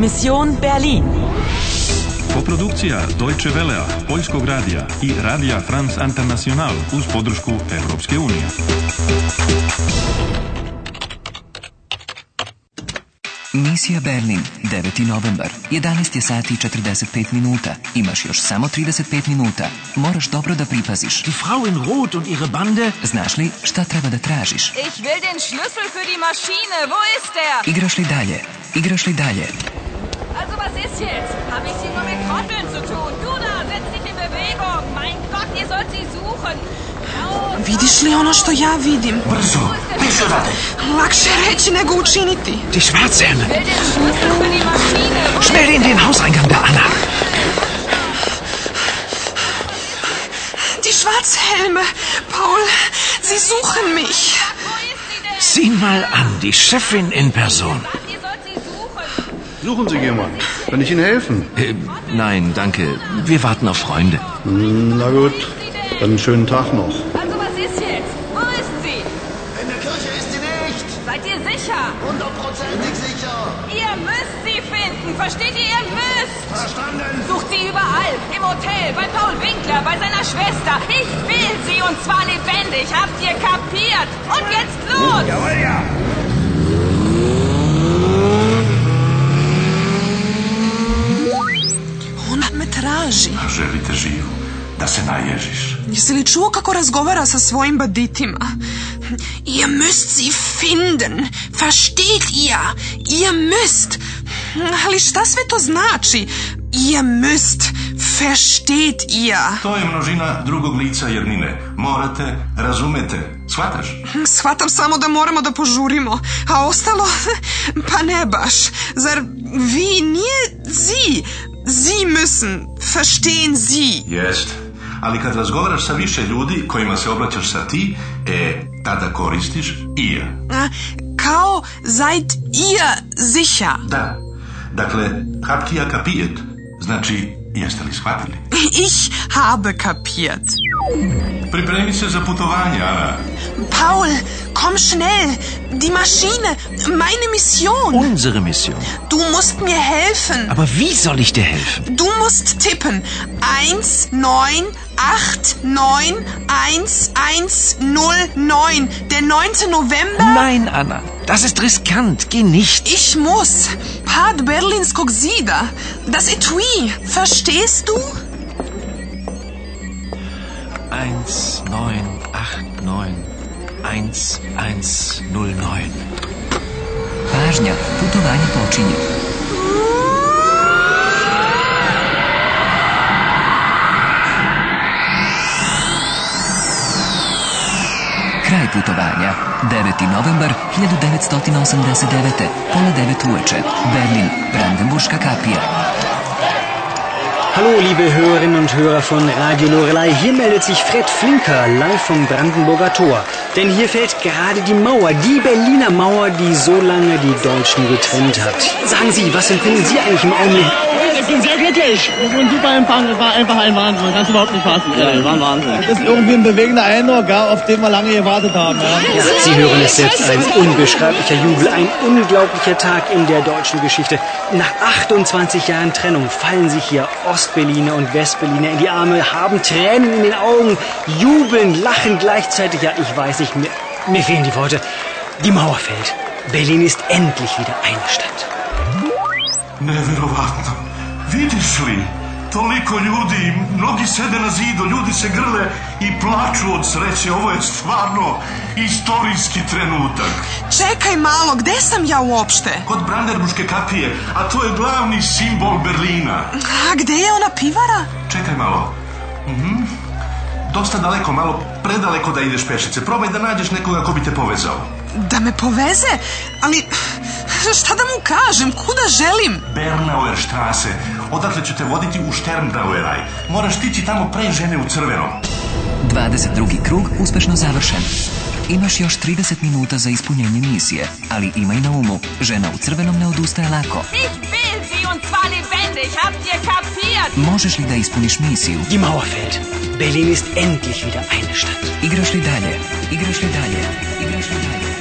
Mission Berlin. Koprodukcija Deutsche Velea, Poljskog radija i Radija France International uz podršku Evropske unije. Misija Berlin, 9. novembar, 11 je sati i 45 minuta. Imaš još samo 35 minuta. Moraš dobro da pripaziš. Die Frau in Rot und ihre Bande. Znaš li šta treba da tražiš? Ich will den Schlüssel für die Maschine. Wo ist der? Igraš li dalje? Igraš li dalje? Was ist jetzt? Habe ich hier nur mit Trotteln zu tun? Du da, setz dich in Bewegung. Mein Gott, ihr sollt sie suchen. Vidiš li ono što ja vidim? Brzo, bitte odavde. Lakše reći nego učiniti. Die. Wo Schnell in den Hauseingang da, Anna. Die Schwarzhelme. Paul, sie suchen mich. wo ist sie denn? Sieh mal an, die Chefin in Person. Was, ihr sollt sie suchen. Suchen Sie jemanden. Kann ich Ihnen helfen? Äh, nein, danke. Wir warten auf Freunde. Na gut, dann einen schönen Tag noch. Also was ist jetzt? Wo ist sie? In der Kirche ist sie nicht. Seid ihr sicher? Hundertprozentig sicher. Ihr müsst sie finden. Versteht ihr? Ihr müsst. Verstanden? Sucht sie überall. Im Hotel, bei Paul Winkler, bei seiner Schwester. Ich will sie und zwar lebendig. Habt ihr kapiert? Und jetzt los! Jawohl, ja. Me traži. Želite živu, da se naježiš. Jesi li čuo kako razgovara sa svojim baditima? Ihr müsst sie finden. Versteht ihr? Ihr müsst. Ali šta sve to znači? Ihr müsst. Versteht ihr? To je množina drugog lica jednine. Morate, razumete, shvataš? Shvatam samo da moramo da požurimo, a ostalo, pa ne baš. Zar vi nije müssen. Verstehen Sie? Jest. Ali kad razgovaraš sa više ljudi kojima se obraćaš sa ti, e, tada koristiš i ja. A, Kao seid ihr sicher? Da. Dakle, habt ihr kapijet? Znači, jeste li shvatili? Ich habe kapiert. Pripremi se za putovanje, Ana. Paul, komm schnell. Die Maschine, meine Mission. Unsere Mission. Du musst mir helfen. Aber wie soll ich dir helfen? Du musst tippen. 1, 9, 8, 9, 1, 1, 0, 9. Der 9. November. Nein, Anna. Das ist riskant. Geh nicht. Ich muss. Pad Berlinskog zida. Das Etui. Verstehst du? 1, 9, 8, 9. 1, 1, 0, 9. Pažnja, putovanje počinje. Kraj putovanja. 9. novembar 1989. Pola 9 uveče. Berlin, Brandenburška kapija. Hallo, liebe Hörerinnen und Hörer von Radio Lorelei. Hier meldet sich Fred Flinker live vom Brandenburger Tor. Denn hier fällt gerade die Mauer, die Berliner Mauer, die so lange die Deutschen getrennt hat. Sagen Sie, was empfinden Sie eigentlich im Augenblick? Ich bin sehr glücklich. Das war ein super Empfang. Es war einfach ein Wahnsinn. Man kann es überhaupt nicht fassen. Ja, war ein Wahnsinn. Das ist irgendwie ein bewegender Eindruck, ja, auf den wir lange gewartet haben. Ja. Ja, Sie hören es selbst, ein unbeschreiblicher Jubel, ein unglaublicher Tag in der deutschen Geschichte. Nach 28 Jahren Trennung fallen sich hier Ostberliner und Westberliner in die Arme, haben Tränen in den Augen, jubeln, lachen gleichzeitig. Ja, ich weiß nicht, mir, mir fehlen die Worte. Die Mauer fällt. Berlin ist endlich wieder eine Stadt. Neverovatno. Vidiš li? Toliko ljudi, mnogi sede na zidu, ljudi se grle i plaču od sreće. Ovo je stvarno istorijski trenutak. Čekaj malo, gde sam ja uopšte? Kod Brandenburške kapije, a to je glavni simbol Berlina. A gde je ona pivara? Čekaj malo. Mhm. Dosta daleko, malo predaleko da ideš pešice. Probaj da nađeš nekoga ko bi te povezao. Da me poveze? Ali šta da mu kažem? Kuda želim? Bernauer Straße. Odatle ću te voditi u Sternbraueraj. Moraš stići tamo pre žene u crvenom. 22. krug uspešno završen. Imaš još 30 minuta za ispunjenje misije, ali imaj na umu, žena u crvenom ne odustaje lako. Ich will sie und zwar lebendig. Habt ihr kapiert? Možeš li da ispuniš misiju? Die Mauer fällt. Berlin ist endlich wieder eine Stadt. Igraš li dalje? Igraš li dalje? Igraš li dalje?